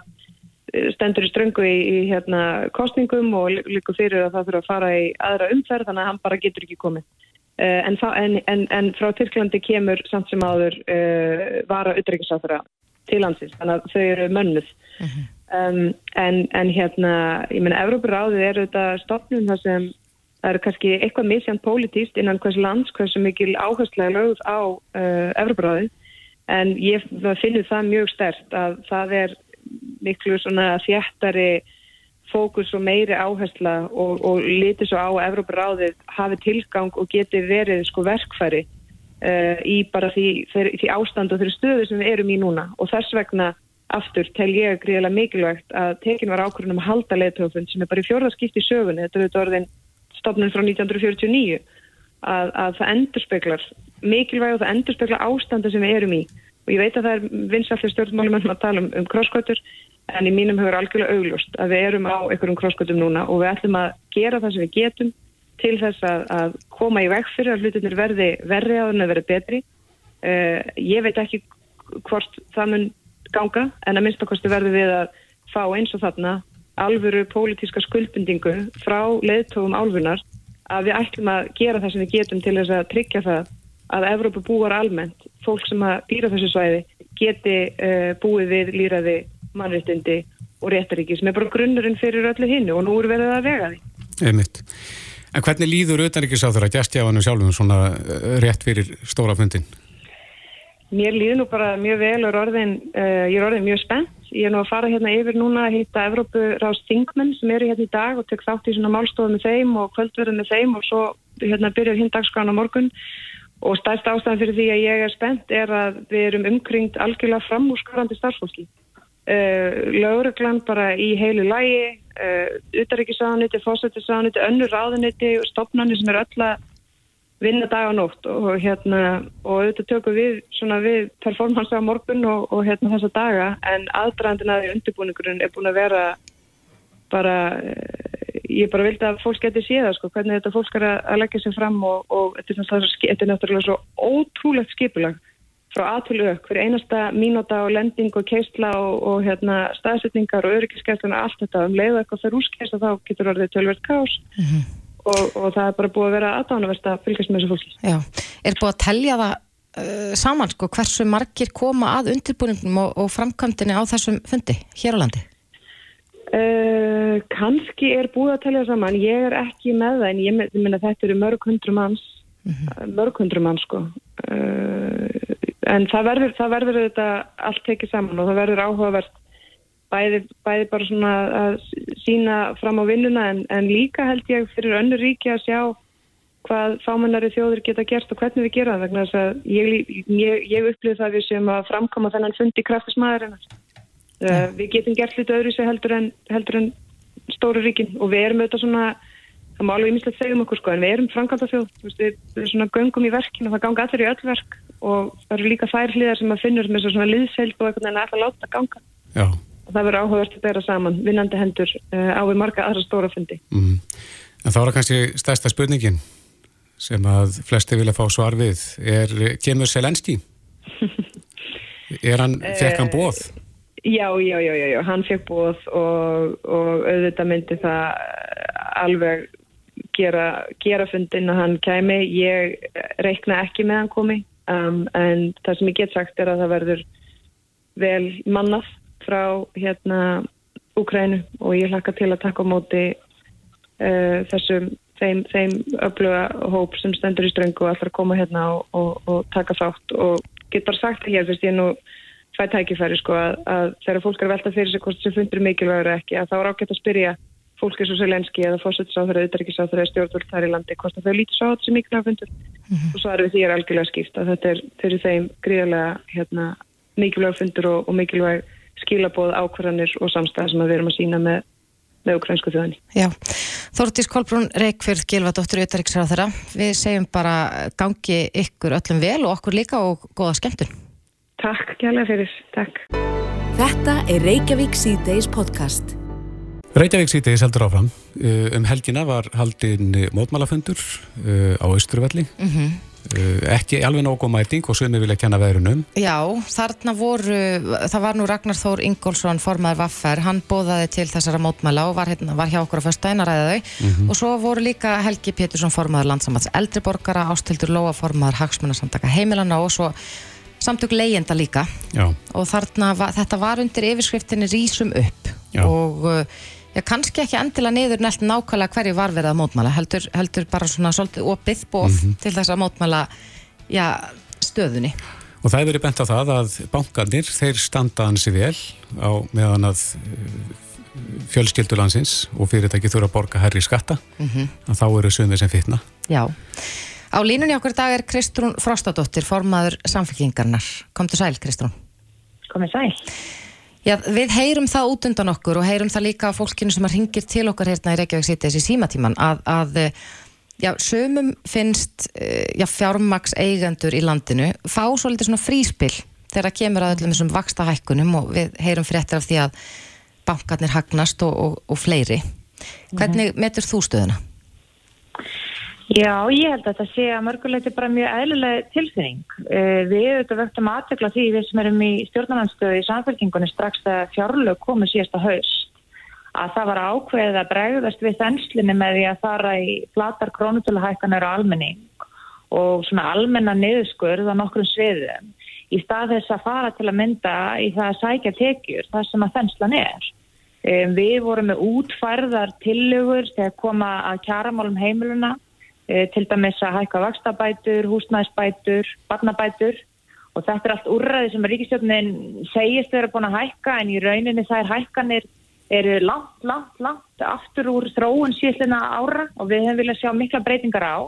eh, stendur í ströngu í, í hérna, kostningum og líka fyrir að það fyrir að fara í aðra umferð þannig að hann bara getur ekki komið. Uh, en, en, en, en frá Tyrklandi kemur samt sem áður uh, vara utreikisáþara til landsins þannig að þau eru mönnuð. Uh -huh. Um, en, en hérna, ég menna, Evrópuráðið er auðvitað stopnum þar sem það eru kannski eitthvað misjant pólitíst innan hvers lands, hversu mikil áherslega lögð á uh, Evrópuráðið. En ég finnur það mjög stert að það er miklu svona þjættari fókus og meiri áhersla og, og lítið svo á að Evrópuráðið hafi tilgang og geti verið sko verkfæri uh, í bara því, því ástand og þeirri stöðu sem við erum í núna. Og þess vegna aftur tel ég gríðilega mikilvægt að tekin var ákvörðunum að halda leðtöfund sem er bara í fjórðarskipt í sögunni, þetta er auðvitað orðin stopnum frá 1949 að, að það endurspeglar mikilvæg og það endurspeglar ástanda sem við erum í. Og ég veit að það er vinsallið stjórnmálum að tala um, um krosskvötur en í mínum hefur algjörlega augljóst að við erum á einhverjum krosskvötum núna og við ætlum að gera það sem við getum til þess að, að koma í veg fyrir að hlutinir verði verri á þennu verði betri. Uh, ég veit ekki hvort það mun ganga en að minnstakosti verður við að fá eins og þarna alvöru pólitíska skuldbindingu frá leðtófum álfunar að við ætlum að gera það sem við getum til þess að tryggja það að Evrópu búar almennt, fólk sem að býra þessu svæði geti uh, búið við líraði mannréttindi og réttaríki sem er bara grunnurinn fyrir öllu hinnu og nú er verið að vega því. Einmitt. En hvernig líður auðvitaðríkisáður að gæstjáðanum sjálfum svona uh, rétt fyrir stóra fundin? Mér líður nú bara mjög vel og orðin, uh, ég er orðin mjög spennt. Ég er nú að fara hérna yfir núna að hitta Evrópu rást þingmenn sem eru hérna í dag og tek þátt í svona málstofum með þeim og kvöldverðum með þeim og svo hérna byrjar hinn dagskrána morgun. Og stærst ástæðan fyrir því að ég er spennt er að við erum umkringt algjörlega framúrskarandi starfsfólki. Uh, Lauruglan bara í heilu lægi, uh, utaríkisáðaniti, fósættisáðaniti, önnur ráðaniti og stopnarnir sem er öll að vinna dag og nótt og hérna og auðvitað tökum við svona við performance á morgun og, og hérna þessa daga en aðdraðandina því undirbúningurinn er búin að vera bara ég bara vildi að fólk geti séða sko hvernig þetta fólk er að leggja sér fram og, og þetta er náttúrulega svo ótrúlegt skipulag frá aðtölu fyrir einasta mínúta og lending og keistla og, og hérna staðsetningar og öryggiskeisluna, allt þetta um leiðu eitthvað fyrir úskeist og þá getur orðið tölverð kás mm -hmm og, og það er bara búið að vera aðdánaverst að fylgjast með þessu fólki. Já, er búið að telja það uh, saman sko hversu margir koma að undirbúningum og, og framkvæmdini á þessum fundi hér á landi? Uh, Kanski er búið að telja saman, ég er ekki með það en ég minna þetta eru mörg hundru manns, mm -hmm. mörg hundru manns sko. Uh, en það verður, það verður þetta allt tekið saman og það verður áhugavert bæði, bæði bara svona að sína fram á vinnuna en, en líka held ég fyrir önnur ríki að sjá hvað fámennari þjóður geta gert og hvernig við gera það vegna þess að ég, ég, ég upplýði það við sem að framkoma þennan fundi kraftismæðurinn uh, eh, við getum gert hluti öðru sem heldur en, heldur en stóru ríkin og við erum auðvitað svona það má alveg ímislegt segja um okkur sko en við erum framkvæmda þjóð við erum svona göngum í verkinu og það ganga allir í öll verk og það eru líka þær hliðar sem að finnur með svona liðseild og eitthvað en að láta ganga. Já og það verður áhugavert að bera saman vinnandi hendur uh, á við marga aðra stóra fundi. Mm. En þá er kannski stærsta spurningin sem að flesti vilja fá svar við. Er, kemur Selenski? er hann, fekk hann bóð? Já, já, já, já, já. hann fekk bóð og, og auðvitað myndi það alveg gera, gera fundin að hann kæmi. Ég reikna ekki með hann komi um, en það sem ég get sagt er að það verður vel mannað frá hérna Úkrænu og ég hlakka til að taka á móti uh, þessum þeim, þeim öfluga hóp sem stendur í ströngu og að koma hérna og, og, og taka þátt og get bara sagt það hér fyrst ég nú fæ tækifæri sko að, að þegar fólk er að velta fyrir sig hvort sem fundur mikilvægur ekki að þá er ágætt að spyrja fólk eins og Selenski eða fósættisáþur eða auðverkisáþur eða stjórnvöld þar í landi hvort þau lítið svo á þessi mikilvæg fundur. Og svo erum við því er algjörlega skýrt að þetta er fyrir þeim gríðarlega hérna, mikilvæg fundur og, og mikilvæg skilabóð ákvarðanir og samstæð sem við erum að sína með, með ukrainsku þjóðinni. Já, Þórtís Kolbrún Reykjörð Gilva, dóttur Uttaríksra þeirra við segjum bara gangi ykkur öllum vel og okkur líka og góða skemmtun. Takk kjærlega fyrir, takk. Þetta er Reykjavík C-Days podcast. Reykjavík sítiðis heldur áfram. Uh, Um helgina var haldinn mótmálafundur uh, á Austurvelli. Mm Uh, ekki alveg nógu mæting og sumi vilja kenna veðrunum. Já, þarna voru, það var nú Ragnar Þór Ingólfsson, formaður Vaffer, hann bóðaði til þessara mótmæla og var, hérna, var hjá okkur á föstudaginn að ræða þau. Og svo voru líka Helgi Pétursson, formaður landsamats eldriborgara, Ástildur Lóa, formaður hagsmunarsamtaka heimilana og svo samtök leyenda líka. Já, og þarna, þetta var undir yfirskriftinni Rísum upp. Já. og uh, já, kannski ekki endilega niður nelt nákvæmlega hverju var verið að mótmæla heldur, heldur bara svona svolítið opið bóð til þess að mótmæla já, stöðunni og það hefur verið bent á það að bankarnir, þeir standa hansi vel á meðan að fjölskyldulansins og fyrirtæki þurfa að borga herri skatta, að þá eru sumir sem fitna. Já. Á línunni okkur dag er Kristrún Frostadóttir, formaður samfélkingarnar. Komdu sæl, Kristrún. komið sæl. Já, við heyrum það út undan okkur og heyrum það líka á fólkinu sem ringir til okkar hérna í Reykjavík City þessi símatíman að, að já, sömum finnst eh, já, fjármaks eigendur í landinu fá svo litið svona fríspill þegar kemur að öllum þessum vaksta hækkunum og við heyrum fréttir af því að bankarnir hagnast og, og, og fleiri. Hvernig metur þú stöðuna? Já, ég held að það sé að mörguleiti bara mjög eðlileg tilfinning. Uh, við auðvitað vöktum aðtekla því við sem erum í stjórnarnanstöðu í samfélkingunni strax þegar fjárlög komið síðasta haust að það var ákveðið að bregðast við þenslinni með því að fara í flatar krónutöluhækkanir á almenning og svona almenna niðurskurð á nokkrum sviðum í stað þess að fara til að mynda í það að sækja tekjur þar sem að þenslan er. Um, við vorum með útfærðar tillögur þegar koma að kjaramálum heimiluna til dæmis að hækka vakstabætur, húsnæðisbætur, barnabætur. Og þetta er allt úrræði sem ríkistjónin segist vera búin að hækka en í rauninni þær hækkanir eru langt, langt, langt aftur úr þróun síðlina ára og við hefum viljað sjá mikla breytingar á.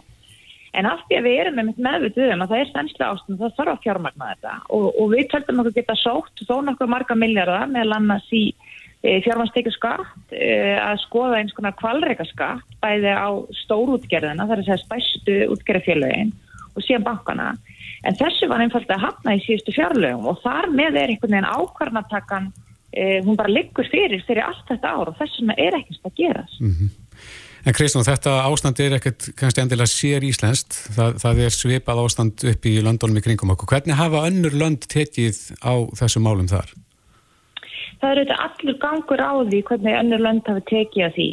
En allt því að við erum með meðvituðum að það er stenslega ástund það þarf að fjármagna þetta. Og, og við töldum okkur geta sótt þó nokkuð marga miljardar meðal annars í e, fjármanstekju skatt e, að skoða eins konar kvalreika skatt bæði á stórútgerðina, það er að segja stærstu útgerðafélögin og síðan bankana en þessu var einfalt að hafna í síðustu fjárlögum og þar með er einhvern veginn ákvarnatakan e, hún bara liggur fyrir fyrir allt þetta ár og þess vegna er ekkert að gerast En Kristján, þetta ástand er ekkert kannski endilega sér íslenskt, það, það er svipað ástand upp í löndunum í kringum okkur. Hvernig hafa önnur lönd tekið á þessum málum þar? Það er auðvitað allur gangur á því hvernig önnur lönd hafi tekið að því.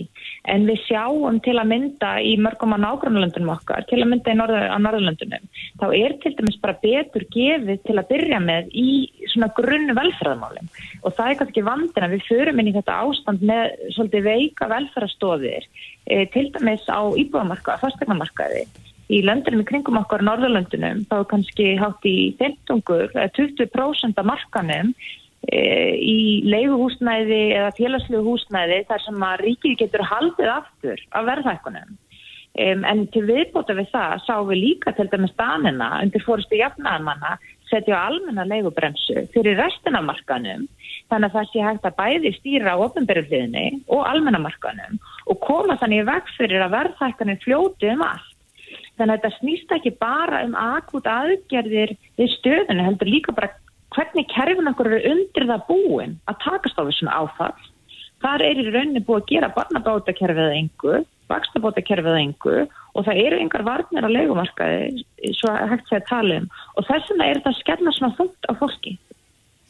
En við sjáum til að mynda í mörgum á nágrannlöndunum okkar, til að mynda í norður, á norðurlöndunum, þá er til dæmis bara betur gefið til að byrja með í svona grunn velferðarmálum og það er kannski ekki vandin að við förum inn í þetta ástand með svolítið veika velferðarstofir e, til dæmis á íbúðamarkaði, fastegnamarkaði í löndunum í kringum okkar norðurlöndunum þá er kannski hátt í 15, 20% af markanum í leiguhúsnæði eða félagslegu húsnæði þar sem að ríkið getur haldið aftur af verðhækkunum. Um, en til viðbóta við það sáum við líka til dæmis danina undir fórustu jafnaðamanna setja á almenna leigubremsu fyrir restina markanum þannig að það sé hægt að bæði stýra á ofnbyrjuhliðinni og almenna markanum og koma þannig veg fyrir að verðhækkanum fljóti um allt. Þannig að þetta snýst ekki bara um akut aðgerðir við stöðinu heldur líka bara hvernig kerfin okkur eru undir það búin að takast á þessum áfall. Þar er í rauninni búið að gera barnabátakerfið engu, vakstabátakerfið engu og það eru yngar varnir á legumarkaði, svo hægt sé að tala um. Og þess vegna er þetta að skella svona þútt á fólki.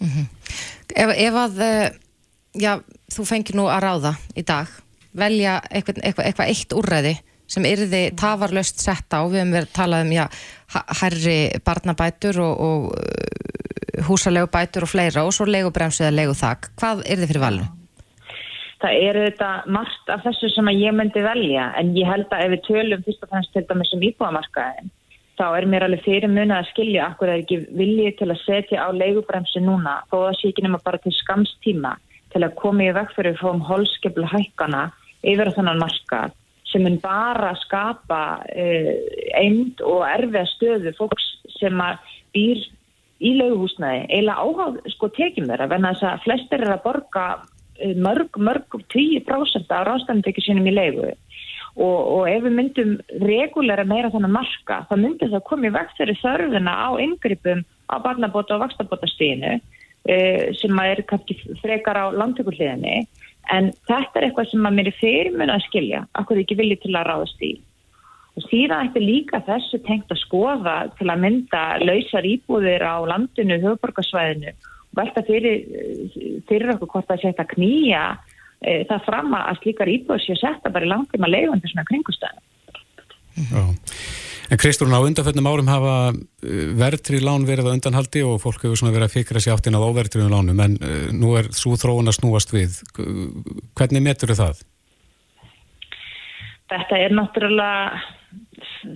Mm -hmm. ef, ef að, já, þú fengir nú að ráða í dag, velja eitthvað, eitthvað, eitthvað eitt úrræði sem yrði tafarlöst sett á, við hefum verið að tala um, já, herri barnabætur og, og húsalegu bætur og fleira og svo legubremsu eða leguþak. Hvað þið fyrir valinu? Það eru þetta margt af þessu sem ég myndi velja en ég held að ef við tölum fyrst og fremst til dæmis um íbúamarkaðin þá er mér alveg fyrir mun að skilja akkur er ekki viljið til að setja á leigubremsi núna þó að ekki nema bara til skamstíma til að koma í vekk fyrir frá um holskeplu hækkana yfir þannan markað sem mun bara skapa uh, eind og erfiða stöðu fólks sem býr í lauguhúsnaði eiginlega áháð sko tekjum þeirra venna þess að flestir er að borga uh, mörg, mörg 10% af ráðstændekju sínum í laugu og, og ef við myndum regulæra meira þannig marka þá myndir það komið vekk fyrir þörfuna á yngrippum á barnabóta og vakstabótastíðinu uh, sem er kannski frekar á landtökulliðinni En þetta er eitthvað sem að mér er fyrirmun að skilja, akkur ekki viljið til að ráðast í. Og síðan ætti líka þessu tengt að skoða til að mynda lausar íbúðir á landinu, höfuborgarsvæðinu og velta fyrir, fyrir okkur hvort það setja knýja e, það fram að slíkar íbúður séu setta bara í langtíma leiðandi svona kringustæðinu. Já. En Kristúrun, á undanföldnum árum hafa uh, verðtrið lán verið á undanhaldi og fólk hefur svona verið að fikra sér áttin á óverðtriðum lánum, en uh, nú er svo þróun að snúast við. Hvernig metur þau það? Þetta er náttúrulega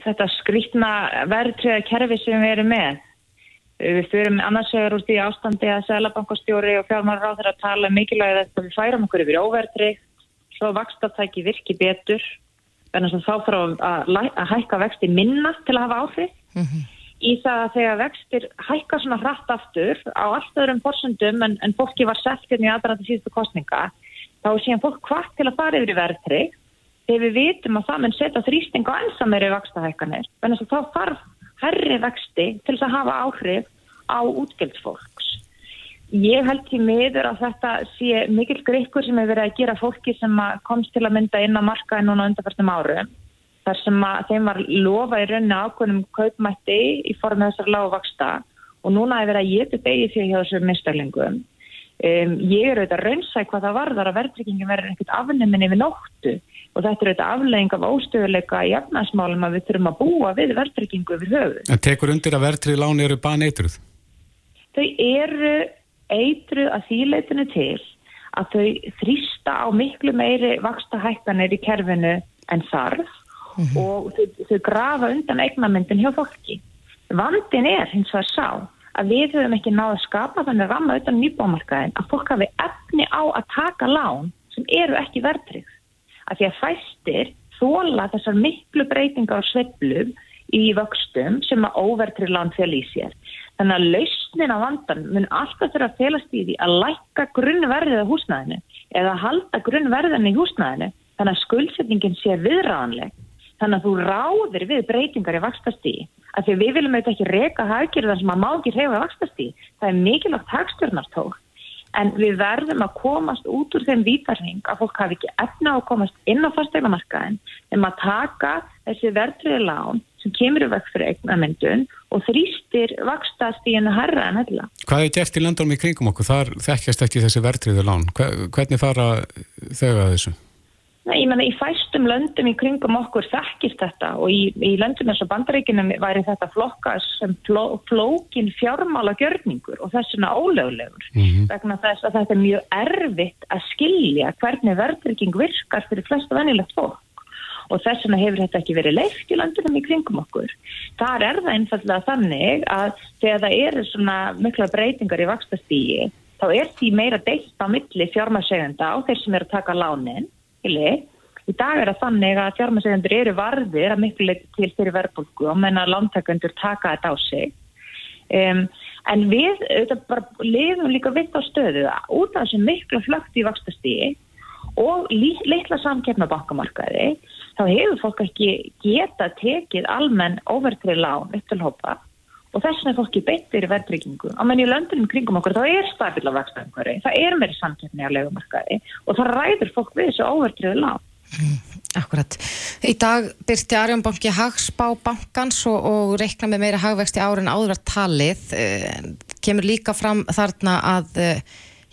þetta skrítna verðtriða kerfi sem við erum með. Við fyrirum annars vegar úr því ástandi að Sælabankastjóri og fjármárar á þeirra tala mikilvægið að við færum okkur yfir óverðtrið, svo vakstatæki virki betur að þá þarf að, að hækka vexti minna til að hafa áhrif. Mm -hmm. í það að þegar vextir hækka svona hratt aftur á allt öðrum borsundum en, en fólki var sett hérna í aðræðandi síðustu kostninga þá er síðan fólk hvart til að fara yfir í verðtri þegar við vitum að það mun setja þrýsting á ensameri vextahækkanir þannig að þá þarf herri vexti til að hafa áhrif á útgjaldsfólks Ég held því miður að þetta sé mikil greikur sem hefur verið að gera fólki sem komst til að mynda inn á markaði núna undanfærstum árum. Þar sem að þeim var lofa í rauninu ákvönum kaupmætti í formið þessar lágvaksta og núna hefur verið að geta begið því hjá þessum mistarlingum. Um, ég er auðvitað raunsæk hvað það varðar að verðryggingin verður einhvert afnuminn yfir nóttu og þetta er auðvitað aflegging af óstöðuleika í efnarsmálum að við þurfum að búa við verðryggingu yfir höfu. En tekur undir að verðrygg eitru að þýleitinu til að þau þrýsta á miklu meiri vaksta hækkanir í kerfinu en þarf mm -hmm. og þau, þau grafa undan eignamyndin hjá fólki. Vandin er hins vegar sá að við höfum ekki náðu að skapa þannig ramma utan nýbámarkaðin að fólk hafi efni á að taka lán sem eru ekki verðtrygg. Að því að fæstir þóla þessar miklu breytingar og sveplum í vöxtum sem að óverðtrygg lán fél í sér. Þannig að lausnin á vandan mun alltaf þurfa að felast í því að lækka grunnverðið á húsnæðinu eða halda grunnverðinu í húsnæðinu þannig að skuldsetningin sé viðræðanleg. Þannig að þú ráðir við breytingar í vakstastíði. Af því við viljum auðvitað ekki reyka haggjörðan sem að má ekki reyfa vakstastíði. Það er mikilvægt hagstjórnartók. En við verðum að komast út úr þeim vítarhing að fólk hafi ekki efna að komast inn á fastegnamarkaðin en að taka þessi verðtriði lán sem kemur í vekk fyrir eignamyndun og þrýstir vakstastíðinu herra en hella. Hvað er gert í landunum í kringum okkur? Þar þekkjast ekki þessi verðtriðu lán. Hvernig fara þau að þessu? Nei, ég menna í fæstum löndum í kringum okkur þekkist þetta og í, í löndum eins og bandaríkinum væri þetta flokkast sem fló, flókin fjármála gjörningur og þess vegna ólöglegur mm -hmm. vegna þess að þetta er mjög erfitt að skilja hvernig verðrygging virkar fyrir flestu venilegt fólk og þess vegna hefur þetta ekki verið leift í landunum í kringum okkur. Þar er það einfallega þannig að þegar það eru svona mikla breytingar í vakstastígi þá er því meira deilt á milli fjármasegenda á þeir sem eru að taka lánin. Í dag er það þannig að fjármasegendur eru varðir að miklu leiti til fyrir verðbólku og menna að lántakendur taka þetta á sig. Um, en við lifum líka vitt á stöðu út af þessu miklu flögt í vakstastígi og litla samkeppna bankamarkaði þá hefur fólk ekki geta tekið almenn overtrið lán upp til hópa og þess vegna er fólki beittir í verðryggingu á menn í löndunum kringum okkur þá er stabila vextæðumhverfi, það er meiri samkeppni á legumarkaði og það ræður fólk við þessu overtrið lán. Mm, Akkurat. Í dag byrti Arjónbanki hagspá bankans og, og reikna með meira hagvexti árin áður að talið. Eh, kemur líka fram þarna að eh,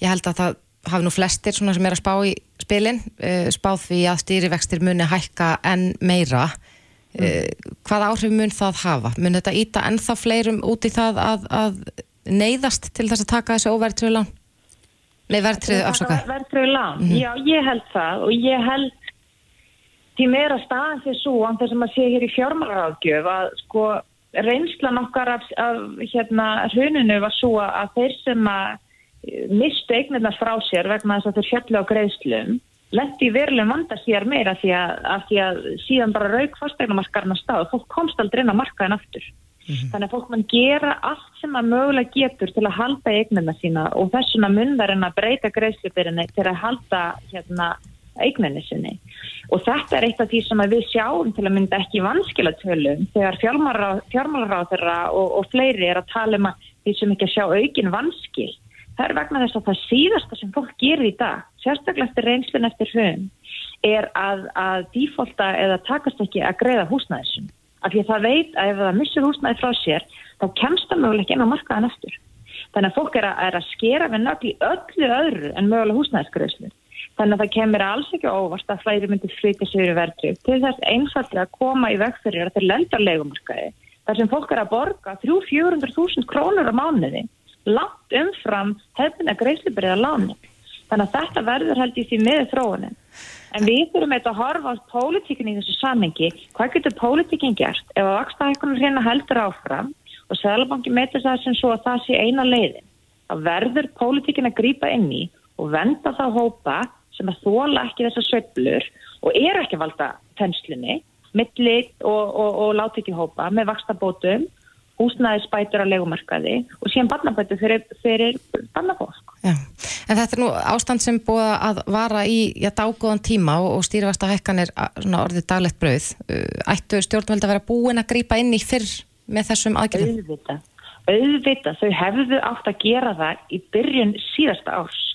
ég held að það hafi nú flestir sem er að spá í spilin uh, spáð því að stýrivextir muni hækka enn meira mm. hvað áhrif mun það hafa? Mun þetta íta ennþá fleirum út í það að, að neyðast til þess að taka þessu óvertriðu lán? Nei, vertriðu afsaka. Vertriðu lán, mm -hmm. já, ég held það og ég held því meira staðan því svo, án þess að maður sé hér í fjármálaráðgjöf að sko reynslan okkar af, af hérna hruninu var svo að þeir sem að eh, mistu eignirna frá sér vegna þess að þeir fjallu á greiðslum lendi í verulegum vanda sér meira því að, að því að síðan bara rauk fastegnumarkarna stáð fólk komst aldrei inn á markaðin aftur. Mm -hmm. Þannig að fólk mann gera allt sem að mögulega getur til að halda eignina sína og þessuna munverðin að breyta greiðslubyrjunni til að halda hérna eigninni sinni. Og þetta er eitt af því sem við sjáum til að mynda ekki vanskilatölum þegar fjármálaráð þeirra og, og fleiri er að tala um að því sem ekki að sjá aukin vanskil Það er vegna þess að það síðasta sem fólk gerir í dag, sérstaklega eftir reynslun eftir höfum, er að, að dífólta eða takast ekki að greiða húsnæðisum. Af því að það veit að ef það missur húsnæði frá sér, þá kemst það möguleik inn á markaðan eftir. Þannig að fólk er að, er að skera við nögg í öllu öðru en mögulega húsnæðisgreðslu. Þannig að það kemur alls ekki óvast að flæri myndi flytja sér í verðri til þess einfallega að koma í vegferðir að þeir lenda leikumarkaði. Þar sem fólk er að borga 300-400.000 krónur á mánuði langt umfram hefðina greiðslibriða láni. Þannig að þetta verður held í því miður þróunin. En við þurfum eitthvað að horfa á pólitíkin í þessu samengi. Hvað getur pólitíkin gert ef að vakstahækkunum hérna heldur áfram og Sælabanki meitur það sem svo að það sé eina leiðin. Það verður pólitíkin að grýpa inn í og venda þá hópa sem að þóla ekki þessar söblur og er ekki valda þenslunni, millit og, og, og láti ekki hópa með vakstabótum húsnæðisbætur á legumarkaði og síðan barnabætur fyrir, fyrir barnafólk. Já, en þetta er nú ástand sem búið að vara í já, dágóðan tíma og, og stýrivasta hækkan er orðið daglegt brauð. Uh, ættu stjórnvöld að vera búin að grýpa inn í fyrr með þessum aðgjörðum? Auðvita, auðvita, þau hefðu átt að gera það í byrjun síðasta árs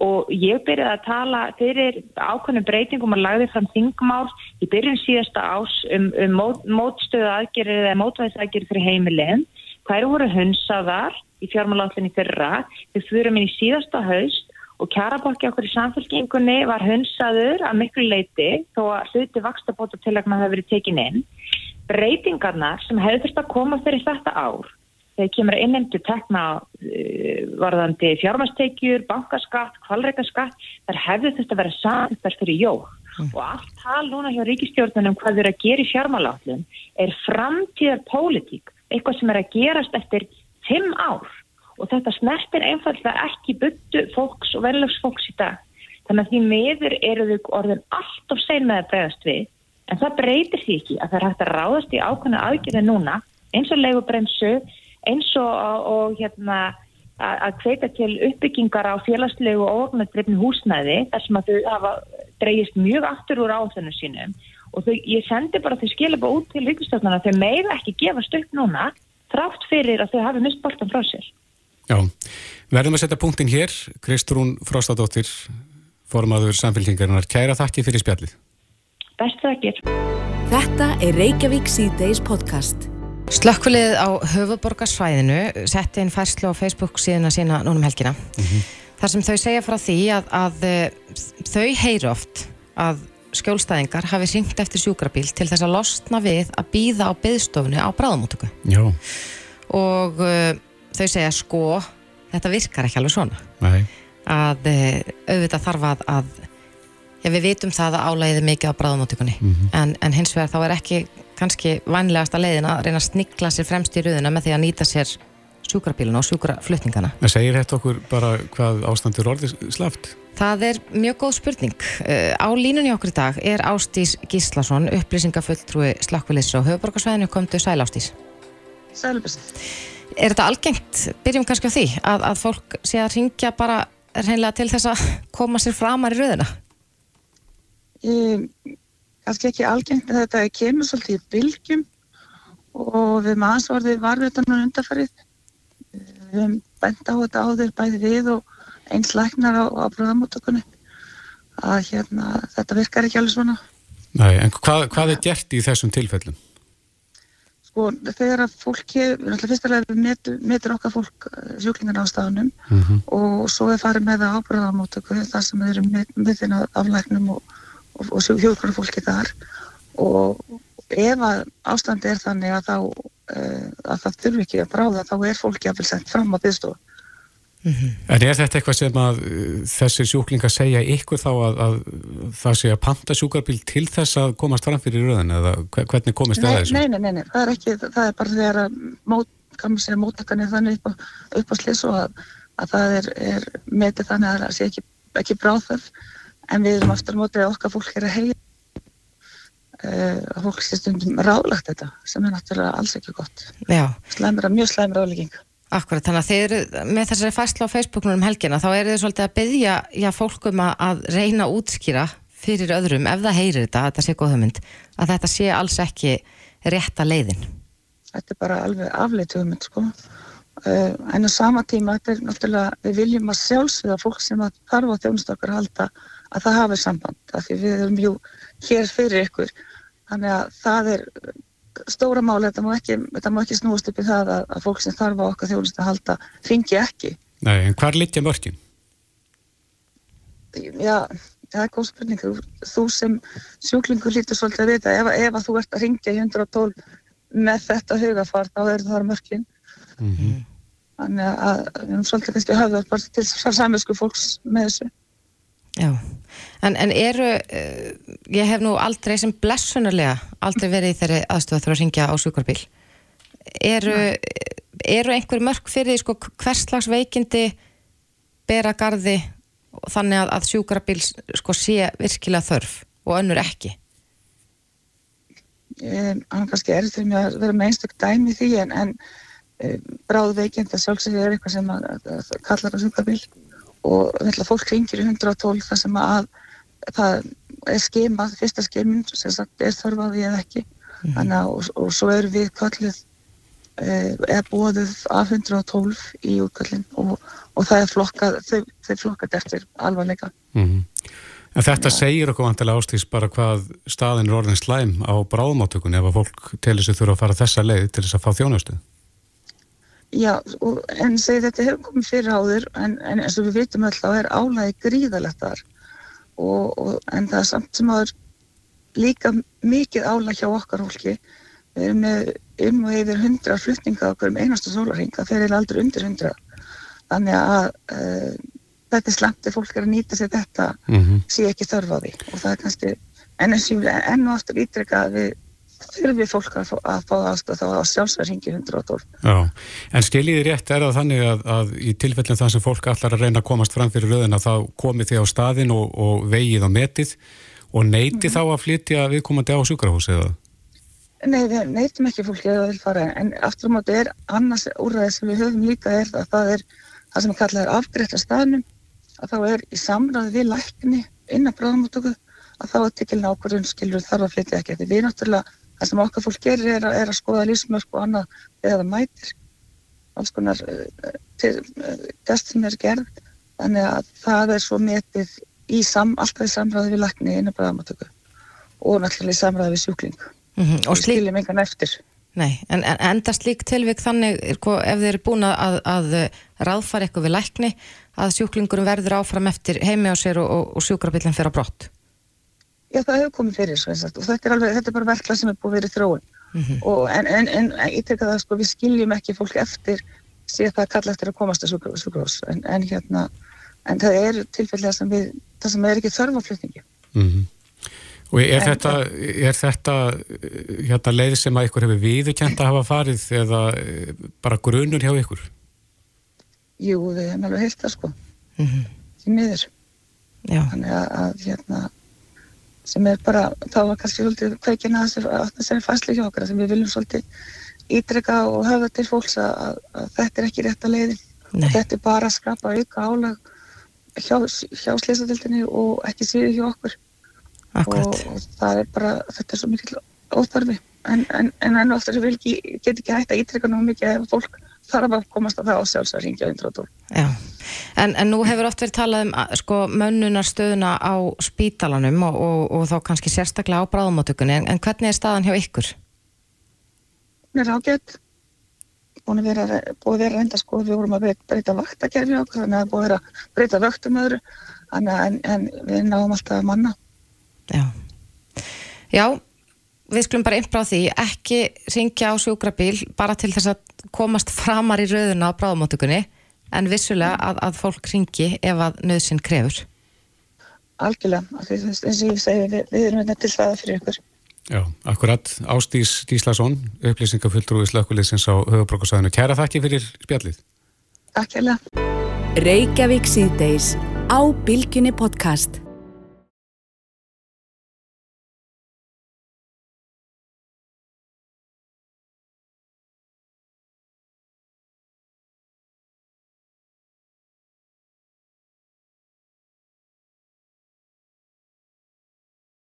og ég byrjaði að tala fyrir ákveðnum breytingum og lagði fram þingmál í byrjun síðasta ás um, um mót, mótstöðu aðgerir eða mótvæðisaðgerir fyrir heimilin. Þær voru hunsaðar í fjármáláttinni fyrra. Við fyrum inn í síðasta haust og kjarabokki okkur í samfélkingunni var hunsaður að miklu leiti þó að hluti vakstabóta tilagna hafi verið tekin inn. Breytingarnar sem hefur þurft að koma fyrir þetta ár þegar kemur að innendu tekna uh, varðandi fjármastekjur, bankaskatt, kvalreikaskatt, þar hefðu þetta verið samtar fyrir jóg. Mm. Og allt tal núna hjá ríkistjórnunum hvað þau eru að gera í fjármálállum er framtíðar pólitík, eitthvað sem er að gerast eftir fimm ár. Og þetta snertir einfallega ekki byttu fólks og verðlagsfólks í dag. Þannig að því meður eru þau orðin allt of sein með að bregðast við, en það breytir því ekki að það er hægt að ráðast í ákvæmna aðgjörði núna, eins og leigubremsu, eins og, og hérna að kveita til uppbyggingar á félagslegu og orðnættreifni húsnæði þar sem að þau hafa dreyist mjög aftur úr áþennu sínum. Og þau, ég sendi bara þau skilja bara út til ríkistöfnuna þau meira ekki gefast upp núna trátt fyrir að þau hafi mist boltan frá sér. Já, verðum að setja punktin hér. Kristrún Frostadóttir formaður samfélkingarinnar, kæra þakki fyrir spjallið. Best þakkir. Þetta er Reykjavík C-Days podcast Slökkvilið á höfuborgarsvæðinu setti einn færslu á Facebook síðan að sína núnum helgina. Mm -hmm. Þar sem þau segja frá því að, að eh, þau heyri oft að skjólstæðingar hafi ringt eftir sjúkrabíl til þess að losna við að býða á byðstofnu á bráðamótöku. Já. Og uh, þau segja sko, þetta virkar ekki alveg svona. Nei. Að uh, auðvitað þarf að, að ja, við vitum það að álæðið mikið á bráðamótökunni. Mm -hmm. en, en hins vegar þá er ekki kannski vanlegasta leiðin að reyna að snikla sér fremst í rauðina með því að nýta sér sjúkrabíluna og sjúkraflutningana. Það segir þetta okkur bara hvað ástandur orðið slaft? Það er mjög góð spurning. Uh, á línunni okkur í dag er Ástís Gíslason, upplýsingafulltrúi slakkulisra og höfuborgarsvæðinu komdu Sæl Ástís. Sælbæst. Er þetta algengt, byrjum kannski á því, að, að fólk sé að ringja bara reynlega til þess að koma sér framar í rauðina? Ég kannski ekki algengt en þetta kemur svolítið í bylgjum og við maður ansvarðið varvetanum undarfarið. Við hefum bent á þetta áður bæði við og eins læknar á, á bröðamótökunni að hérna, þetta virkar ekki alveg svona. Nei, en hvað, hvað er gert í þessum tilfellum? Sko, þegar að fólki, náttúrulega fyrstulega við metur, metur okkar fólk eh, sjúklingar á staðunum mm -hmm. og svo er farið með það á bröðamótöku þar sem við erum með, með þinn af læknum og og, og hjóðkvæmur fólki þar. Og ef að ástandi er þannig að þá uh, að það þurfi ekki að bráða þá er fólki að vel sendt fram á byggstofu En er þetta eitthvað sem að uh, þessir sjúklingar segja ykkur þá að, að það sé að panta sjúkarbíl til þess að komast fram fyrir röðin eða hve- hvernig komist það þessu? nei, nei, nei, nei, það er ekki, það er bara þegar að mót, kannu segja móttakan er þannig upp á, upp á slis og að, að það er, er metið þannig að það sé ekki, ekki bráðþöf en við erum aftur á mótið að okkar fólk er að uh, að fólk sé stundum ráðlagt þetta sem er náttúrulega alls ekki gott slæmra, mjög slæmra álegging akkurat, þannig að þið eru með þessari fæslu á Facebooknum um helgina, þá eru þið svolítið að byggja já, fólkum að, reyna útskýra fyrir öðrum, ef það heyrir þetta, þetta sé góð hugmynd, að þetta sé alls ekki rétta leiðin. þetta er bara alveg afleitt hugmynd sko. uh, en á sama tíma þetta er náttúrulega, við viljum að sjálfsviða fólk sem að þarf á þjónustu okkar að halda að það hafi samband af því við erum jú hér fyrir ykkur. Þannig að það er stóra máli, þetta má ekki, þetta má ekki snúast upp í það að, að fólk sem þarf á okkar þjónustu að halda ringi ekki. Nei, en hvar litja mörkin? já, það er góð spurning. Þú, sem sjúklingur lítur svolítið að vita, ef, ef að þú ert að ringja í 112 með þetta hugafar þá er það mörkin. Þannig að við erum svolítið kannski að höfða bara til samvinsku fólks með þessu Já, en, en eru, uh, ég hef nú aldrei sem blessunarlega aldrei verið í þeirri aðstöðu að þurfa að ringja á sjúkarbíl. Eru, eru einhver mörg fyrir því sko hvers slags veikindi bera gardi þannig að, að sjúkrabíl sko sé virkilega þörf og önnur ekki? um, hann kannski er til mig að vera með einstök dæmi því en, en um, bráð veikind að sjálfsögðu er eitthvað sem að, að kallar á sjúkarbíl og ætla, fólk ringir í 112 þar sem að það er skemað, fyrsta skemin sem sagt er þörfaði eða ekki. Þannig að og, og svo eru við kalluð uh, eða bóðuð af 112 í útkallin og, og það er flokkað, þau, þau flokkað eftir alvarleika. Mm En þetta segir okkur vantilega ástís bara hvað staðin er orðin slæm á bráðmáttökun ef að fólk til þess að þurfa að fara þessa leið til þess að fá þjónustu. Já, og, en segi þetta hefur komið fyrir áður en, en eins og við vitum öll þá er álægi gríðalegt þar. Og, og, en það er samt sem að líka mikið álæg hjá okkar fólki. Við erum með um og yfir hundra flutninga okkur um einastu sólarhing það fer eða aldrei undir hundra þannig að uh, þetta er slemt ef fólk er að nýta sér þetta Mm -hmm. sé ekki þörf á því. Og það er kannski en eins og ég vil enn og aftur ítreka að við þurfum fólk að að fá aðstoð þá á sjálfsverðingi 112 Já, en skiljiði rétt er það þannig að, að í tilfellin það sem fólk allar að reyna að komast fram fyrir röðina þá komið þið á staðin og, og vegið á metið og neyti þá að flytja viðkomandi á sjúkrahús eða? Nei, við neytum ekki fólki að það vil fara en aftur á móti er annars úrræði sem við höfum líka er að það er það sem kallað er afgreitt að staðnum að þá er í samræði við lækni innan bráðamáttöku að þá er tekilin ákvörðun skilur þarf að flytja ekki við náttúrulega, það sem okkar fólk gerir er er að skoða lífsmörk og annað eða það mætir. Alls konar uh, til, uh, er gerð. Þannig að það er svo metið í sam, alltaf í samræði við lækni innan bráðamáttöku og náttúrulega í samræði við sjúkling. Mm Og við slík, skiljum engan eftir. Nei, en, en enda slík tilvik þannig ef þeir eru búin að, að ráðfara eitthvað við lækni að sjúklingurum verður áfram eftir heimi á sér og, og, og sjúkrabílinn fyrir á brott. Já, það hefur komið fyrir svo, sagt, og þetta er, alveg, þetta er bara verkla sem er búið verið þróun. Og, en, en, en ég tek að það sko, við skiljum ekki fólk eftir síðan það kalla eftir að komast að sjúkrahús en, en hérna en það er tilfellega sem við það sem er ekki þörf á flutningi. Mm Og er þetta, er þetta hérna, leið sem að ykkur hefur viðurkjent að hafa farið eða bara grunur hjá ykkur? Jú, við hefum alveg heilt það sko. Mm því miður, Já, þannig að, að hérna sem er bara, þá var kannski svolítið kveikin að að þessari fæslu hjá okkar sem við viljum svolítið ítreka og höfða til fólks að, að, að þetta er ekki rétta leiðin. Nei, Þetta er bara að skapa auka álag hjá, hjá slýsadildinni og ekki síður hjá okkur. Akkurat. og það er bara, þetta er svo mikil óþarfi. En, en, en enn og aftur vil ekki, get ekki hægt að ítreka nú mikið ef fólk þarf að komast að það á sjálfs að ringja 112. Já, en, en nú hefur oft verið talað um sko, mönnunarstöðuna á spítalanum og, og, og þá kannski sérstaklega á bráðumóttökunni, en, en hvernig er staðan hjá ykkur? Hún er ágætt búin að vera, búið að vera reynda sko við vorum að breyta, vaktakerfi okkur þannig að búið vera að breyta vöktum öðru. Þannig að en, en við náum alltaf manna. Já, já við skulum bara innbráð því, ekki ringja á sjúkrabíl bara til þess að komast framar í rauðuna á bráðumóttökunni en vissulega að, að fólk ringi ef að nöðsinn krefur. algjörlega, eins og ég segi, við, við erum hérna til svaða fyrir ykkur. Já, akkurat. Ástís Díslason, upplýsingafulltrúi slökkuliðsins á höfubrókusæðinu. Kæra þakki fyrir spjallið. Takk hérlega.